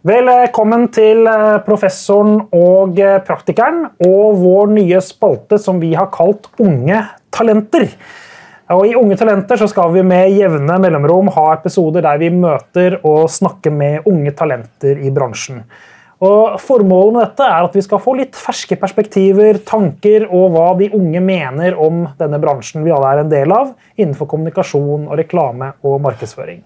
Velkommen til eh, professoren og eh, praktikeren og vår nye spalte som vi har kalt Unge talenter. Og I Unge talenter så skal vi med jevne mellomrom ha episoder der vi møter og snakker med unge talenter i bransjen. Og Formålet med dette er at vi skal få litt ferske perspektiver, tanker og hva de unge mener om denne bransjen vi alle er en del av, innenfor kommunikasjon, og reklame og markedsføring.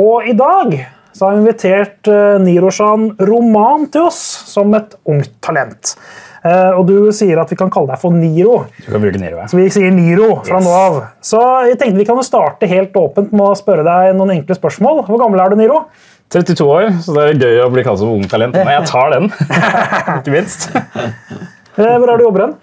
Og i dag så har vi invitert uh, Niroshan Roman til oss som et ungt talent. Uh, og du sier at vi kan kalle deg for Niro. Du kan bruke Niro, ja. Så vi sier Niro fra yes. nå av. Så jeg tenkte vi kan starte helt åpent med å spørre deg noen enkle spørsmål. Hvor gammel er du, Niro? 32 år, så det er gøy å bli kalt som ung talent. Men jeg tar den. Ikke minst. uh, hvor er du jobber hen?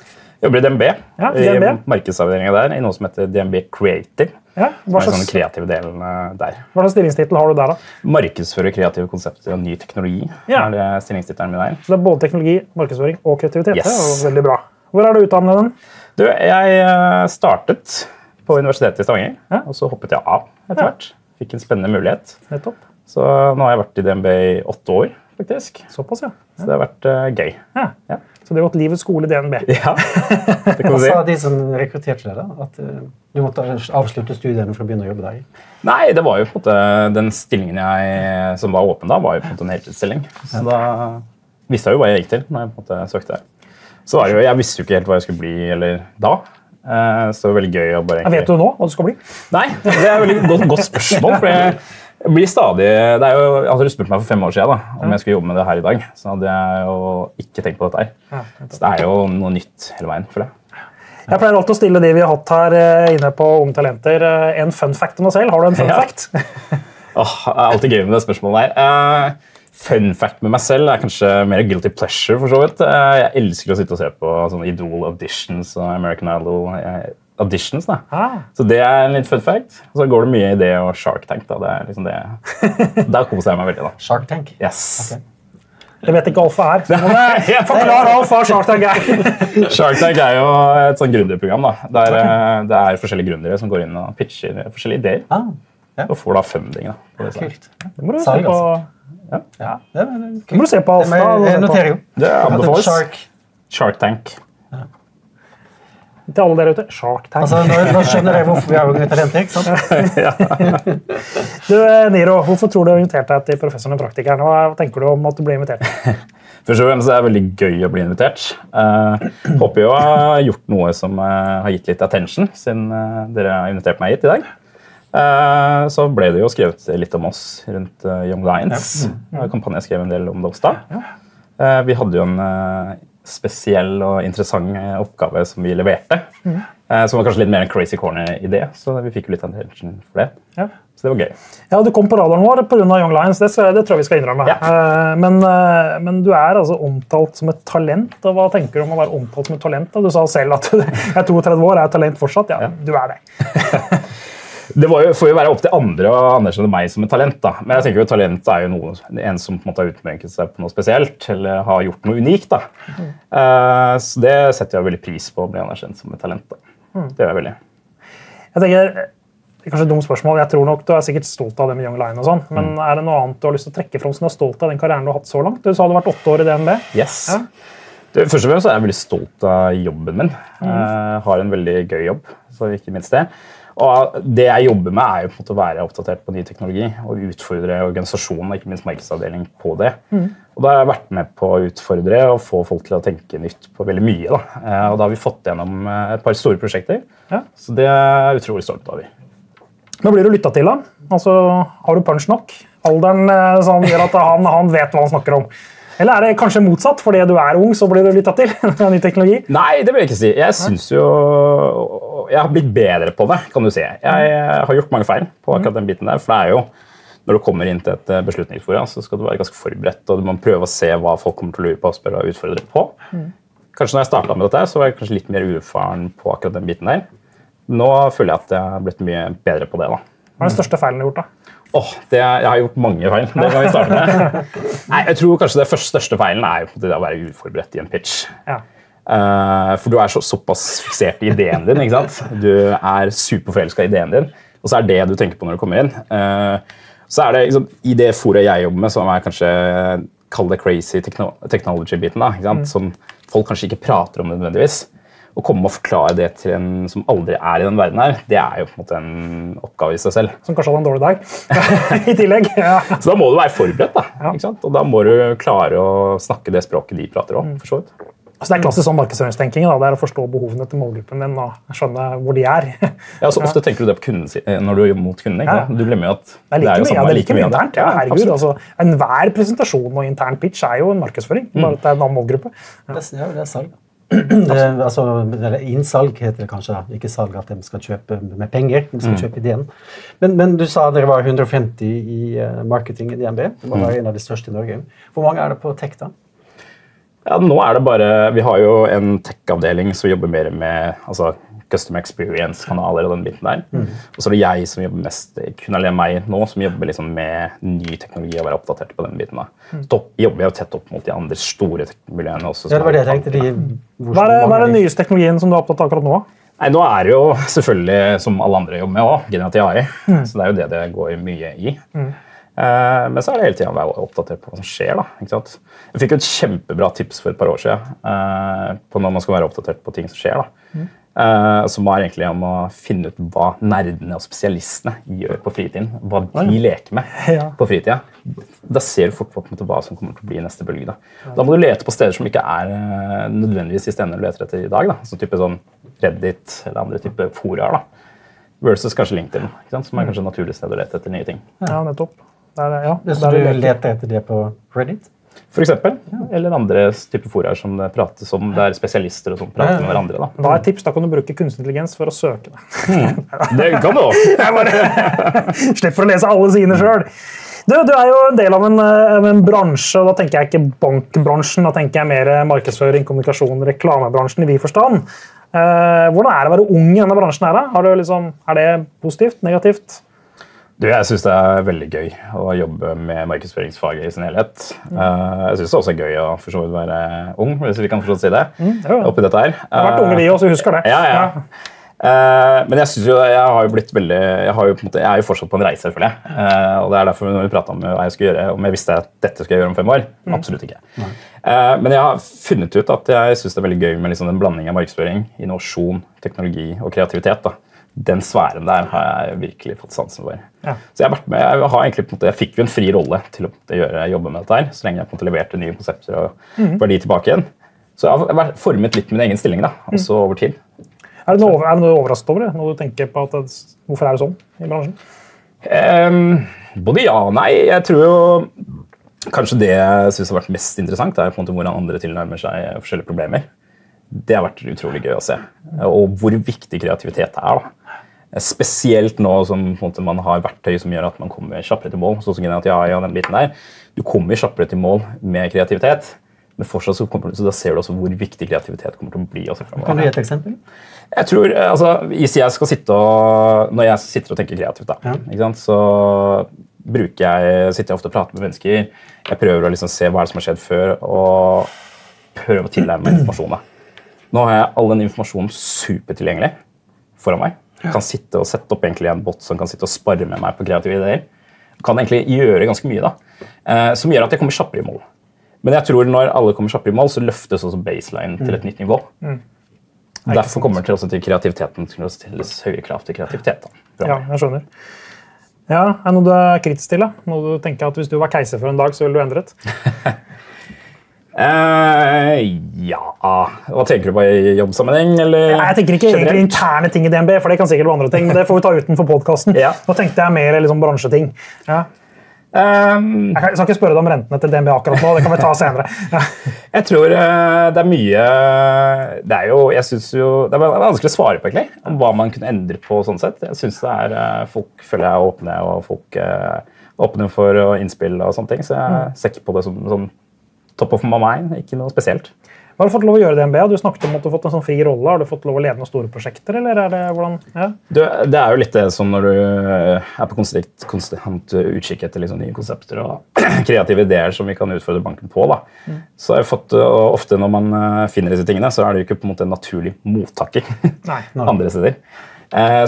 Jobber i DNB. Ja, DNB. I markedsavdelinga der, i noe som heter DNB Creative. Ja, hva slags, sånn kreative delen der. Hva slags stillingstittel har du der? da? Markedsføre kreative konsepter og ny teknologi. Ja. er det stillingstittelen min der. Så det er både teknologi, markedsføring og kreativitet? Yes. Det er veldig bra. Hvor er du utdannet? den? Du, jeg eh, startet på Universitetet i Stavanger, ja. og så hoppet jeg av etter hvert. Fikk en spennende mulighet. Nettopp. Så nå har jeg vært i DNB i åtte år, faktisk. Såpass, ja. Så det har vært uh, gøy. Ja. ja. Så det har gått livets skole i DNB. Ja, det kan Hva sa de som rekrutterte deg? da? At uh, du måtte avslutte studiene for å begynne å jobbe der? Nei, det var jo på en måte den stillingen jeg, som var åpen da, var jo på en måte en heltidsstilling. Så da visste jeg jo hva jeg gikk til når jeg på en måte søkte. Så var det jo, Jeg visste jo ikke helt hva jeg skulle bli eller da. Uh, så det var veldig gøy å bare... Egentlig... Vet du nå hva du skal bli? Nei, det er et veldig godt, godt spørsmål. for jeg blir stadig, det er jo, Hadde du spurt meg for fem år siden da, om jeg skulle jobbe med det her i dag, så hadde jeg jo ikke tenkt på dette. her. Så det er jo noe nytt hele veien. for det. Jeg pleier alltid å stille de vi har hatt her eh, inne på Unge talenter, eh, en fun fact om deg selv. Har du en fun ja. fact? oh, det er alltid gøy med det spørsmålet der. Uh, fun fact med meg selv er kanskje mer guilty pleasure. for så vidt. Uh, jeg elsker å sitte og se på sånne Idol auditions og American Idol. Jeg auditions. da. Ah. Så det er en litt fun fact. Og så går det mye i det og Shark Tank. da. Det er liksom det. Der koser jeg meg veldig. da. Shark Tank? Yes. Okay. Jeg vet ikke Alfa er. Forklar Alfa hva Shark Tank er. Shark Tank er jo et sånn gründerprogram. da. Der okay. Eh, det er forskjellige gründere som går inn og pitcher forskjellige ideer. Ah, ja. Og får da funding. da. Det, Kult. Det må du se på. Ja. ja. Det, må du se på Alfa. Jeg Det, jo. Det anbefales. Shark. Shark Tank til alle der ute. Shark Tank. Altså, nå, nå, skjønner jeg hvorfor vi har invitert talenter. ikke sant? du, eh, Niro, hvorfor tror du du har invitert deg til Professoren og praktikeren? Hva tenker du om at du blir invitert? Først og fremst er det veldig gøy å bli invitert. Uh, håper jo jeg har gjort noe som uh, har gitt litt attention, siden uh, dere har invitert meg hit i dag. Uh, så ble det jo skrevet litt om oss rundt Young Lions. Ja. Mm. Kampanjen skrev en del om det også da. vi hadde jo en spesiell og interessant eh, oppgave som vi leverte. Mm. Som var kanskje litt mer en crazy corner-idé, så vi fikk jo litt attention for det. Ja. Så det var gøy. Ja, Du kom på radaren vår pga. Young Lions, det, det, tror jeg vi skal innrømme. Ja. Men, men, du er altså omtalt som et talent. og Hva tenker du om å være omtalt som et talent? Du sa selv at du er 32 år, er talent fortsatt. Ja, ja. du er det. Det jo, får jo være opp til andre å anerkjenne meg som et talent. da. Men jeg tenker jo talent er jo noe, en som på en måte har utmerket seg på noe spesielt eller har gjort noe unikt. da. Mm. Uh, så Det setter jeg veldig pris på å bli anerkjent som et talent. da. Mm. Det gjør jeg veldig. Jeg tenker, det er kanskje et dumt spørsmål. Jeg tror nok Du er sikkert stolt av det med Young Line, og sånn, men mm. er det noe annet du har lyst til å trekke fram som du er stolt av den karrieren du har hatt så langt? Du sa du har vært åtte år i DNB. Yes. Ja. Det, først og fremst er jeg veldig stolt av jobben min. Mm. Jeg har en veldig gøy jobb. så ikke minst det. Og Det jeg jobber med, er jo på en måte å være oppdatert på ny teknologi og utfordre organisasjonen og ikke minst markedsavdeling på det. Mm. Og Da har jeg vært med på å utfordre og få folk til å tenke nytt på veldig mye. Da. Eh, og da har vi fått gjennom eh, et par store prosjekter, ja. så det er jeg utrolig stolt av. Nå blir du lytta til, da. Altså, Har du punch nok? Alderen sånn, gjør at han, han vet hva han snakker om. Eller er det kanskje motsatt? Fordi du er ung, så blir du lytta til? ny teknologi? Nei, det vil jeg ikke si. Jeg syns jo Jeg har blitt bedre på det, kan du si. Jeg har gjort mange feil på akkurat den biten der. For det er jo når du kommer inn til et eh, beslutningsforum, så skal du være ganske forberedt. og Du må prøve å se hva folk kommer til å lure på og spørre og utfordre på. Kanskje når jeg starta med dette, så var jeg kanskje litt mer uerfaren på akkurat den biten der. Nå føler jeg at jeg har blitt mye bedre på det. da. Hva er den største feilen du har gjort? da? Oh, det, jeg har gjort mange feil. Det kan vi starte med. Nei, jeg tror kanskje Det første, største feilen er det å være uforberedt i en pitch. Ja. Uh, for du er så, såpass fiksert i ideen din. ikke sant? Du er superforelska i ideen din, og så er det du tenker på når du kommer inn. Uh, Så er det liksom, I det foret jeg jobber med, som er kanskje kall det crazy technology-biten, da, ikke sant? som folk kanskje ikke prater om nødvendigvis. Å komme og forklare det til en som aldri er i den verden her, det er jo på en måte en oppgave i seg selv. Som kanskje hadde en dårlig dag i tillegg. Ja. Så da må du være forberedt, da. Ja. ikke sant? Og da må du klare å snakke det språket de prater om. for så vidt. Altså Det er klassisk sånn markedsføringstenking. Da. Det er å forstå behovene til målgruppen din og skjønne hvor de er. ja, så Ofte tenker du det på kunden eh, når du jobber mot kunden. Ja. Du glemmer jo at det er, like det er jo mye, det er like mye internt. Ja, herregud, altså, Enhver presentasjon og intern pitch er jo en markedsføring. Bare at det er en annen målgruppe. Ja. Det, er, det er salg. Det, altså, innsalg heter det kanskje. da. Ikke salg at de skal kjøpe med penger. de skal mm. kjøpe ideen. Men, men, du sa dere var 150 i uh, marketing i DNB. Det var mm. en av de største i Norge. Hvor mange er det på Tech da? Ja, nå er det bare, Vi har jo en tech-avdeling som jobber mer med altså, Customer Experience-kanaler og den biten der. Mm. Og så er det jeg som jobber mest kun eller meg nå, som jobber liksom med ny teknologi og være oppdatert på den biten. da. Mm. Så jobber jeg jo tett opp mot de andre store miljøene også. Ja, det var det jeg tenkte. De, hva, er hva er den nyeste teknologien som du er opptatt av akkurat nå? Nei, Nå er det jo selvfølgelig, som alle andre jobber med òg, generativ AI. Mm. Så det er jo det det går mye i. Mm. Eh, men så er det hele tida å være oppdatert på hva som skjer. da, ikke sant? Jeg fikk et kjempebra tips for et par år siden eh, på når man skal være oppdatert på ting som skjer. da. Mm. Uh, som var egentlig om å finne ut hva nerdene og spesialistene gjør på fritiden. Hva de ja. leker med ja. på fritida. Da ser du fort på hva som kommer til å bli neste bølge. Da. Da må du lete på steder som ikke er uh, nødvendigvis de stedene du leter etter i dag. Da. Så type sånn Reddit eller andre type foraer. Versus kanskje LinkedIn, som er kanskje et naturlig sted å lete etter nye ting. Ja, nettopp. Der, ja, så du leter etter det på Reddit? For eksempel, Eller andre typer fora som det prates om, der spesialister og sånt prater med hverandre. Da. da er tips, da kan du bruke kunstig intelligens for å søke det. Hmm. Det kan du òg. Slipper å lese alle sidene sjøl. Du, du, er jo en del av en, eh, en, bransje, og da tenker jeg ikke bankbransjen. Da tenker jeg mer markedsføring, kommunikasjon, reklamebransjen i vid forstand. Eh, hvordan er det å være ung i denne bransjen? her? Liksom, er det positivt? Negativt? Du, jeg syns det er veldig gøy å jobbe med markedsføringsfaget i sin helhet. Mm. Uh, jeg syns det også er gøy å for så vidt være ung, hvis vi kan forstå si det. Mm, det oppi dette her. Vi har vært unge, vi også, husker det. Ja, ja. ja. Uh, men jeg synes jo, jeg har jo blitt veldig Jeg, har jo måte, jeg er jo fortsatt på en reise, selvfølgelig. Uh, og det er derfor når vi prata om hva jeg skulle gjøre, om jeg visste at dette skulle jeg gjøre om fem år. Mm. Absolutt ikke. men jeg har funnet ut at jeg syns det er veldig gøy med liksom den blandingen av markedsføring, innovasjon, teknologi og kreativitet. da den sfæren der har jeg virkelig fått sansen for. Ja. Så Jeg har vært med, jeg, har egentlig, måte, jeg fikk jo en fri rolle til å gjøre, jobbe med dette, her, så lenge jeg på en måte, leverte nye konsepter og mm. verdi tilbake igjen. Så jeg har formet litt min egen stilling da, også mm. over tid. Er det noe, er det noe overrasket over det, når du tenker på at det, hvorfor er det sånn i bransjen? Um, både ja og nei. Jeg tror jo kanskje det jeg synes har vært mest interessant, er på en måte hvordan andre tilnærmer seg forskjellige problemer. Det har vært utrolig gøy å se. Og hvor viktig kreativitet er. da. Spesielt nå som måte, man har verktøy som gjør at man kommer kjappere til mål. sånn som ja, og den biten der. Du kommer kjappere til mål med kreativitet, men fortsatt så, kommer, så da ser du også hvor viktig kreativitet kommer til å bli. Også kan du gi et eksempel? Jeg tror, altså, Hvis jeg skal sitte og, Når jeg sitter og tenker kreativt, da, ja. så bruker jeg, sitter jeg ofte og prater med mennesker. Jeg prøver å liksom se hva som har skjedd før, og prøver å tilnærme meg informasjon. da. Nå har jeg all den informasjonen supertilgjengelig foran meg. Kan sitte og sette opp egentlig en bot som kan sitte og spare med meg på kreative ideer. Kan egentlig gjøre ganske mye da, eh, som gjør at jeg kommer kjappere i mål. Men jeg tror når alle kommer kjappere i mål, så løftes også baseline til et mm. nytt nivå. Mm. Derfor kommer det også til kreativiteten til å stilles høye krav til kreativitet. Da, ja, jeg skjønner. Ja, Er det noe du er kritisk til? da? Noe du tenker at Hvis du var keiser for en dag, så ville du endret? Uh, ja Hva tenker du på i jobbsammenheng? Eller jeg tenker ikke generelt? egentlig interne ting i DNB, for det kan sikkert være andre ting. men Det får vi ta utenfor podkasten. ja. Nå tenkte jeg mer liksom, bransjeting. Ja. Um, jeg skal ikke spørre deg om rentene til DNB akkurat nå. Det kan vi ta senere. Ja. Jeg tror uh, det er mye Det er jo jeg synes jo, det er vanskelig å svare på egentlig, om hva man kunne endre på. sånn sett. Jeg synes det er, uh, Folk føler jeg er åpne, og folk er åpne for innspill og sånne ting. Så jeg mm. ser ikke på det som, som top of my mind. Ikke noe spesielt. Hva har du fått lov å gjøre i DNB? Du snakket om at du har fått en sånn fri rolle. Har du fått lov å lede noen store prosjekter? eller er Det hvordan? Ja? Du, det er jo litt det som når du eh, er på konstant, konstant utkikk etter liksom nye konsepter og kreative ideer som vi kan utfordre banken på. Da. Mm. Så har jeg fått, og eh, Ofte når man eh, finner disse tingene, så er det jo ikke på en måte en naturlig mottaker Nei, andre steder.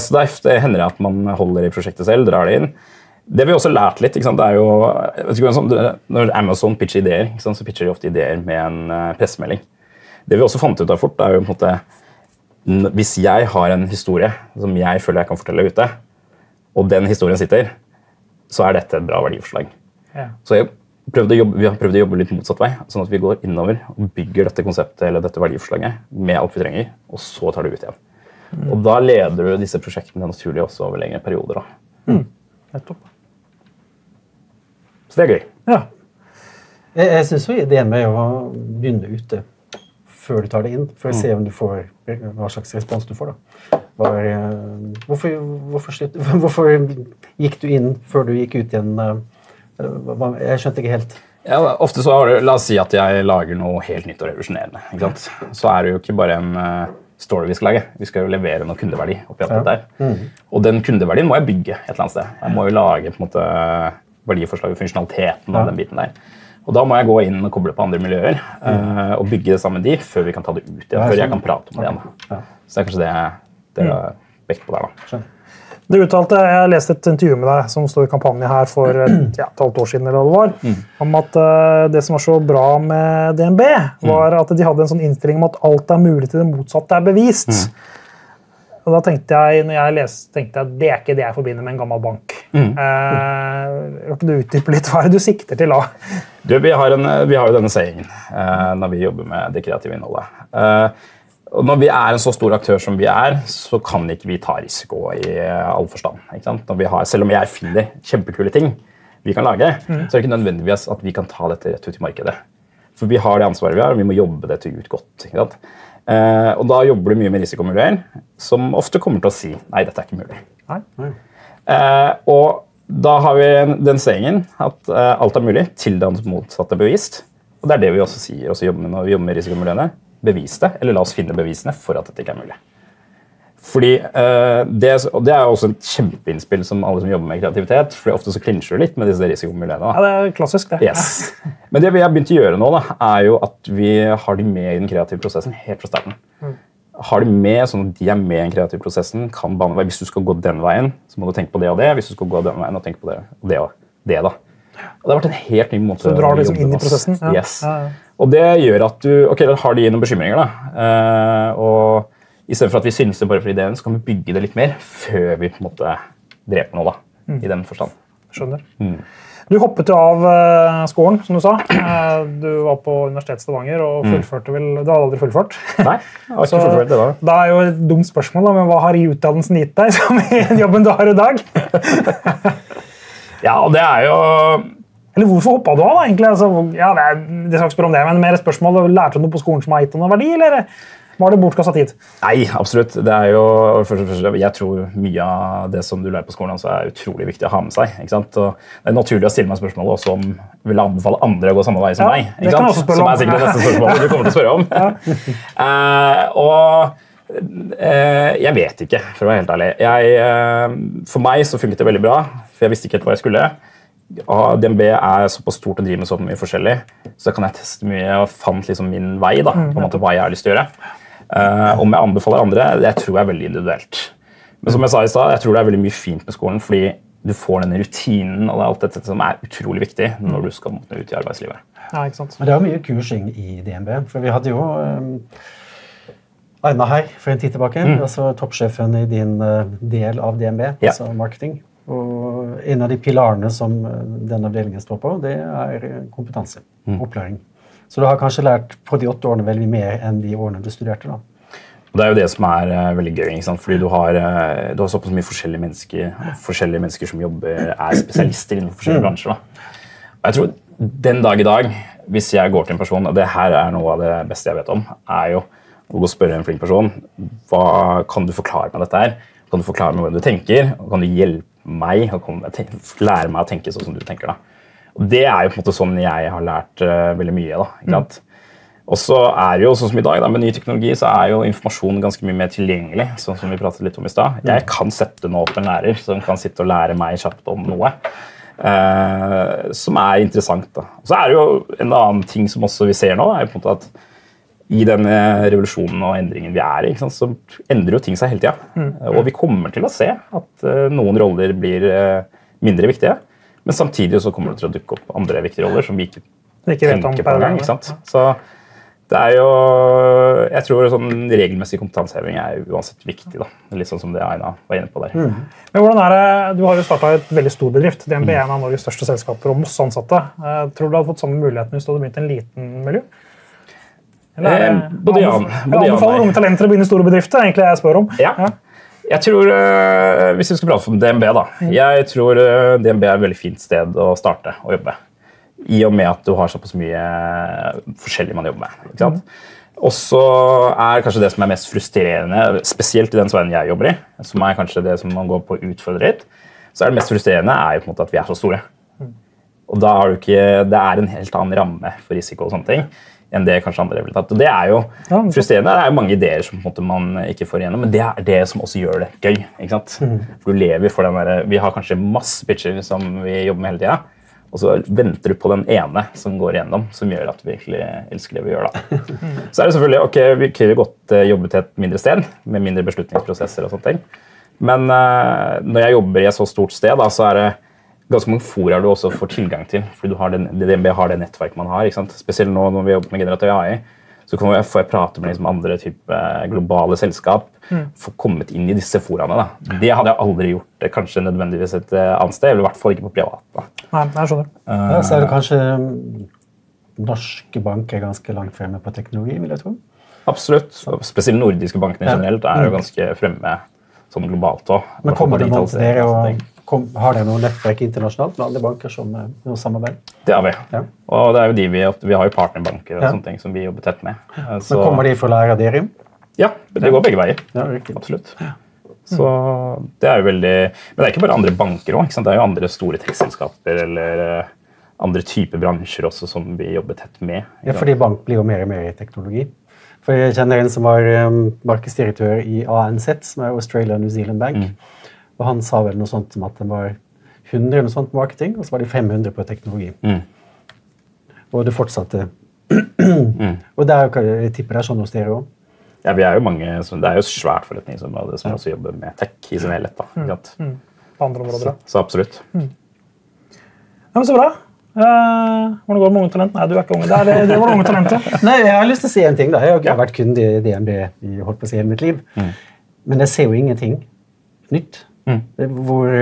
Så da hender det at man holder i prosjektet selv, drar det inn. Det vi også har lært litt, det er jo Når Amazon pitcher ideer, så pitcher de ofte ideer med en uh, pressemelding. Det vi også fant ut av fort, er jo på en måte Hvis jeg har en historie som jeg føler jeg kan fortelle ute, og den historien sitter, så er dette et bra verdiforslag. Ja. Så jobbe, vi har prøvd å jobbe litt motsatt vei, sånn at vi går innover og bygger dette konseptet eller dette verdiforslaget med alt vi trenger, og så tar det ut igjen. Og da leder du disse prosjektene naturlig også over lengre perioder. da. Nettopp. Så det er gøy. Ja. Jeg, jeg syns ideen med å begynne ute før du tar det inn, for å se om du får hva slags respons du får, da. Var, eh, hvorfor, hvorfor, slutt, hvorfor gikk du inn før du gikk ut igjen? eh, Jeg skjønte ikke helt. Ja, ofte så har du, La oss si at jeg lager noe helt nytt og revolusjonerende. Så er det jo ikke bare en eh, story vi skal lage. Vi skal jo levere noe kundeverdi. oppi alt Ja. der. Og den kundeverdien må jeg bygge et eller annet sted. Jeg må jo lage på en måte verdiforslag og funksjonaliteten av Ja. den biten der. Og da må jeg gå inn og koble på andre miljøer mm. og bygge det sammen med de før vi kan ta det ut igjen. Ja, før jeg kan prate om det igjen. Så det er kanskje det dere har vekt på der. da. Skjønner. Du uttalte, Jeg leste et intervju med deg som står i kampanje her for et ja, et halvt år siden, eller hva det var, om at uh, det som var så bra med DNB, var at de hadde en sånn innstilling om at alt er mulig til det motsatte er bevist. Og da tenkte jeg, når jeg leste, tenkte jeg at det er ikke det jeg forbinder med en gammel bank. Eh, kan du utdype litt? Hva er det du sikter til da? Du, vi, har en, vi har jo denne sayingen uh, når vi jobber med det kreative innholdet. Eh, og når vi er en så stor aktør som vi er, så kan ikke vi ta risiko i eh, all forstand. Ikke sant? Når vi har, selv om jeg finner kjempekule ting vi kan lage, så er det ikke nødvendigvis at vi kan ta dette rett ut i markedet. For vi har det ansvaret vi har, og vi må jobbe dette ut godt. Ikke sant? Eh, og da jobber du mye med risikomiljøer, som ofte kommer til å si nei, dette er ikke mulig. Nei? Eh, og da har vi den sayingen at eh, alt er mulig til det motsatte er bevist. Og det er det vi også sier også jobber med når vi jobber med risikomiljøene. Bevis det, eller la oss finne bevisene for at dette ikke er mulig. Fordi uh, det, og det er jo også et kjempeinnspill som alle som jobber med kreativitet. for Ofte så klinsjer du litt med disse risikomiljøene. Ja, det er klassisk, det. Yes. Men det vi har begynt å gjøre nå, da, er jo at vi har de med i den kreative prosessen helt fra starten. Har de med, sånn at de er med i den kreative prosessen, kan bane vei. Hvis du skal gå den veien, så må du tenke på det og det. Hvis du skal gå den veien, og tenke på det og det og det. da. Det har vært en helt ny måte Så du drar liksom inn i prosessen? Ja. Yes. Ja, ja. Og det gjør at du Ok, da har de noen bekymringer, da. Eh, og istedenfor at vi synser bare for ideen, så kan vi bygge det litt mer før vi på en måte dreper noe, da. Mm. I den forstand. Skjønner. Du hoppet jo av eh, skolen, som du sa. Eh, du var på Universitetet i Stavanger og fullførte vel Du hadde aldri fullført? Nei, jeg har ikke Så fullført det da. da er jo et dumt spørsmål, da, men hva har utdannelsen gitt deg som i jobben du har i dag? Ja, og det er jo Eller hvorfor hoppa du av? da, egentlig? Altså, ja, det, er, det skal ikke spørre om det, men mer spørsmål, Lærte du noe på skolen som har gitt deg noe verdi, eller var det bortkasta tid? Nei, absolutt. Det er jo, først og fremst, jeg tror mye av det som du lærer på skolen, også er utrolig viktig å ha med seg. ikke sant? Og det er naturlig å stille meg spørsmålet også om vil anbefale andre å gå samme vei som Ja, meg. ikke sant? jeg som om. er sikkert det neste spørsmålet du kommer til å spørre om. Eh, og uh, jeg vet ikke, for å være helt ærlig. Jeg, uh, for meg så funket det veldig bra, for jeg visste ikke helt hva jeg skulle. Og DNB er såpass stort og driver med så mye forskjellig, så da kan jeg teste mye og fant liksom min vei. da, på en måte hva jeg har lyst til å gjøre. Uh, om jeg anbefaler andre, det tror jeg er veldig individuelt. Men som jeg sa i stad, jeg tror det er veldig mye fint med skolen, fordi du får denne rutinen og det er alt dette som er utrolig viktig når du skal måtte ut i arbeidslivet. Ja, ikke sant? Men det er jo mye kursing i DNB. For vi hadde jo um, Aina her for en tid tilbake. altså Toppsjefen i din uh, del av DNB, Ja. altså marketing. Og en av de pilarene som uh, den avdelingen står på, det er kompetanse. kompetanse. Opplæring. Så du har kanskje lært på de åtte årene veldig mer enn de årene du studerte. da. Og Det er jo det som er uh, veldig gøy. ikke sant? Fordi du har, uh, du har såpass mye forskjellige mennesker, forskjellige mennesker som jobber, er spesialister innenfor forskjellige bransjer. da. Og jeg tror Den dag i dag, hvis jeg går til en person, og det her er noe av det beste jeg vet om, er jo å gå og spørre en flink person hva kan du forklare meg dette her? Kan du forklare meg hvordan du tenker? Og kan du hjelpe meg å komme- lære meg å tenke sånn som du tenker? da? Og Det er jo på en måte sånn jeg har lært uh, veldig mye. da, ikke sant? Og så er det jo sånn som i dag, da, Med ny teknologi så er jo informasjon ganske mye mer tilgjengelig. sånn som vi pratet litt om i stad. Jeg kan sette nå opp en lærer som kan sitte og lære meg kjapt om noe. eh, som er interessant. da. Og Så er det jo En annen ting som også vi ser nå, er jo på en måte at i denne revolusjonen og endringen vi er i, så endrer jo ting seg hele tida. Og vi kommer til å se at eh, noen roller blir, eh, mindre viktige. Men samtidig så kommer det til å dukke opp andre viktige roller som vi ikke ikke tenker på engang. gang. Så det er jo Jeg tror sånn regelmessig kompetanseheving er uansett viktig. da. Litt sånn som det Aina var inne på der. Men hvordan er det, Du har jo starta et veldig stor bedrift. DNB Mm. er en av Norges største selskaper og masse ansatte. Eh, Tror du du hadde fått samme muligheten hvis du hadde begynt en liten miljø? Eller er Eh, både ja- både jeg anbefaler unge talenter å begynne i store bedrifter. egentlig jeg spør om. Ja. Jeg tror, uh, Hvis vi skal prate om DNB, da. Jeg tror uh, DNB er et veldig fint sted å starte å jobbe. I og med at du har såpass mye eh, forskjellig man jobber med. ikke sant? Og så er kanskje det som er mest frustrerende, spesielt i den sveien jeg jobber i, som er kanskje det som man går på utfordret, så er det mest frustrerende er jo på en måte at vi er så store. Og da har du ikke, Det er en helt annen ramme for risiko og sånne ting enn det kanskje andre ville tatt. Og det er jo Ja, frustrerende. Det er jo mange ideer som måte man ikke får igjennom, men det er det som også gjør det gøy. ikke sant? For du lever for den der, Vi har kanskje masse pitcher som vi jobber med hele tida. Og så venter du på den ene som går igjennom, som gjør at vi virkelig elsker det vi gjør. da. Så er det selvfølgelig, ok, Vi kunne godt jobbet jobbe til et mindre sted med mindre beslutningsprosesser. og sånne ting. Men uh, når jeg jobber i et så stort sted, da, så er det ganske mange fora du også får tilgang til. fordi du har den, DNB har det nettverket man har. ikke sant? Spesielt nå når vi jobber med generativ AI. Så kan jeg, får jeg prate med liksom andre type globale selskap. Få kommet inn i disse foraene. da. Det hadde jeg aldri gjort eh, kanskje nødvendigvis et eh, annet sted. Eller i hvert fall ikke på privat. da. Nei, jeg skjønner. Uh, så er det kanskje mm, norske banker ganske langt fremme på teknologi, vil jeg tro. Absolutt. Og Spesielt nordiske bankene generelt er jo ganske fremme sånn globalt òg. Men kommer det noen til dere og kom, har dere noe nettverk internasjonalt med andre banker som eh, noe samarbeid? Det har vi. Ja. Og det er jo de vi, vi har jo partnerbanker og Ja. sånne ting som vi jobber tett med. Så Men kommer de for å lære av dere? Ja, det går begge veier. Ja. Absolutt. Så det er jo veldig Men det er ikke bare andre banker òg. Det er jo andre store tekstselskaper eller eh, andre typer bransjer også som vi jobber tett med. Ja, fordi bank blir jo mer og mer i teknologi. For Jeg kjenner en som var um, markedsdirektør i ANZ, som er Australia New Zealand Bank. Mm. Og Han sa vel noe sånt som at det var 100 eller noe sånt marketing, og så var det 500 på teknologi. Mm. Og det fortsatte. Mm. Og det er jo, jeg tipper det er sånn hos dere òg. Ja, vi er jo mange, Det er jo svært forretningsområde som også jobber med tech i sin helhet. da, ikke sant? På andre områder. Så, så absolutt. Ja, men Så bra. Eh, hvordan går det med unge talent? Nei, du er ikke unge. Det, er, det, det var det unge talentet. Nei, jeg har lyst til å si en ting. da. Jeg har har vært kunde i DNB i holdt på å si hele mitt liv. Men jeg ser jo ingenting nytt. Mm. Hvor,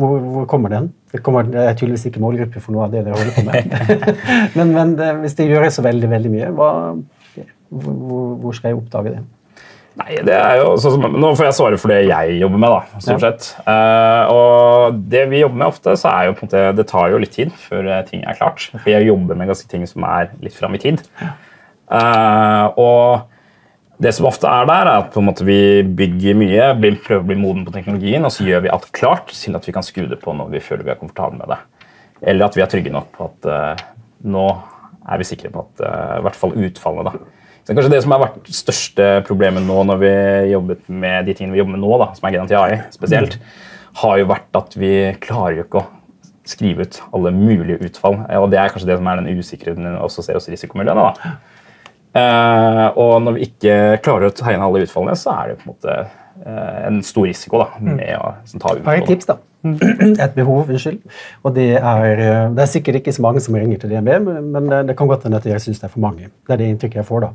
hvor, hvor kommer den? Det, kommer, det er tydeligvis ikke målgruppe for noe av det dere holder på med. men, men det, hvis det gjøres så veldig veldig mye, hva, hvor, hvor skal jeg oppdage det? Nei, det er jo sånn som, Nå får jeg svare for det jeg jobber med, da, stort sett. Uh, og det vi jobber med ofte, så er jo på en måte, det tar jo litt tid før eh, ting er klart. For jeg jobber med ganske ting som er litt fram i tid. Uh, og det som ofte er der, er at vi bygger mye, blir, prøver å bli moden på teknologien, og så gjør vi alt klart til at vi kan skru det på når vi føler vi er komfortable med det. Eller at vi er trygge nok på at uh, nå er vi sikre på at uh, i hvert fall utfallet da. Så kanskje Det som har vært største problemet nå når vi jobbet med de tingene vi jobber med nå, da, som er genanti AI spesielt, har jo vært at vi klarer jo ikke å skrive ut alle mulige utfall. Og det er kanskje det som er den usikkerheten vi også ser hos risikomiljøene. da. Eh, og når vi ikke klarer å ta inn alle utfallene, så er det på en måte eh, en stor risiko da, med å liksom, ta har et tips, da. Et behov, unnskyld. Og det er, eh, det er sikkert ikke så mange som ringer til DNB, men- det, det kan godt hende at jeg syns det er for mange. Det er det inntrykket jeg får da.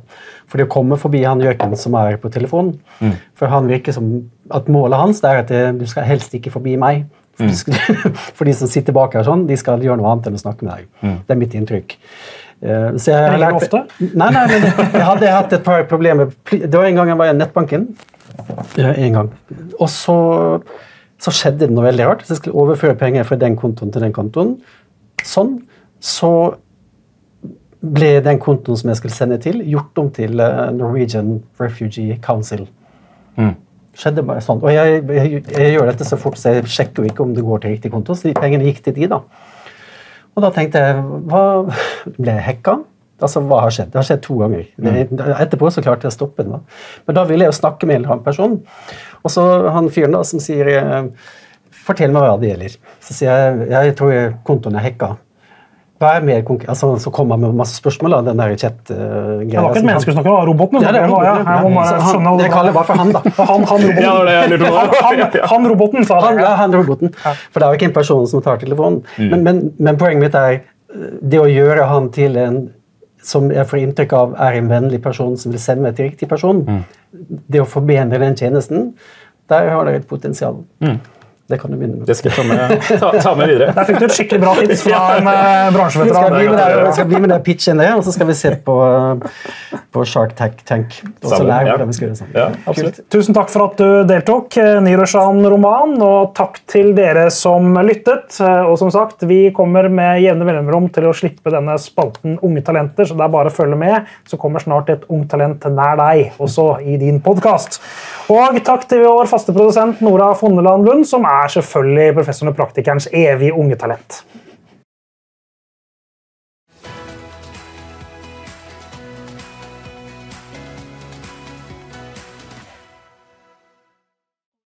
For det å komme forbi han gjøken som er på telefonen For han virker som at målet hans det er at du skal helst ikke forbi meg. For, mm. for de som sitter bak her, sånn, de skal gjøre noe annet enn å snakke med deg. Det er mitt inntrykk. Eh, Så jeg har lært- ofte? Nei, nei, men jeg hadde hatt et par problemer. Det var en gang jeg var i nettbanken. Ja, en gang. Og så, så skjedde det noe veldig rart. Så jeg skulle overføre penger fra den kontoen til den kontoen. Sånn. Så ble den kontoen som jeg skulle sende til, gjort om til eh, Norwegian Refugee Council. Mm. Skjedde bare sånn. Og jeg, jeg, jeg gjør dette så fort, så jeg sjekker jo ikke om det går til riktig konto. Så de pengene gikk til de, da. Og da tenkte jeg hva, Ble jeg hacka? Altså, hva har skjedd? Det har skjedd to ganger. Mm. etterpå så klarte jeg å stoppe den. da. Men da ville jeg jo snakke med en eller annen person. Og så han fyren da som sier eh, Fortell meg hva det gjelder. Så sier jeg jeg tror kontoen er hacka. Være mer konkret, altså, så kommer han med masse spørsmål. Da, den der chat-greia. Det var ikke et menneske du snakker om, det roboten. Ja, det ja. Jeg må bare skjønne kaller bare for han, da. Han, han, roboten. Ja, det var det. Han, han, han roboten, sa Han, det. ja, han roboten. For det er jo ikke en person som tar telefonen. Mm. Men, men, men poenget mitt er eh, det å gjøre han til en som jeg får inntrykk av er en vennlig person som vil sende meg til riktig person. Mm. Det å forbedre den tjenesten, der har dere et potensial. Mm. Det kan du begynne med. Det skal jeg ta med, ta, ta med videre. Der fikk du et skikkelig bra tips fra en eh, Vi skal bransjeveteran. bli med der, vi skal bli med det pitchen der, og så skal vi se på, på Shark Tank, Tank og så lære hvordan vi skal gjøre det sammen. Ja. Tusen takk for at du deltok, eh, Niroshan Roman, og takk til dere som lyttet. Eh, Og som sagt, vi kommer med jevne mellomrom til å slippe denne spalten Unge talenter, så det er bare å følge med. Så kommer snart et ungt talent nær deg, også i din podkast. Og takk til vår faste produsent Nora Fonneland Lund, som er selvfølgelig professoren og praktikerens evige unge talent.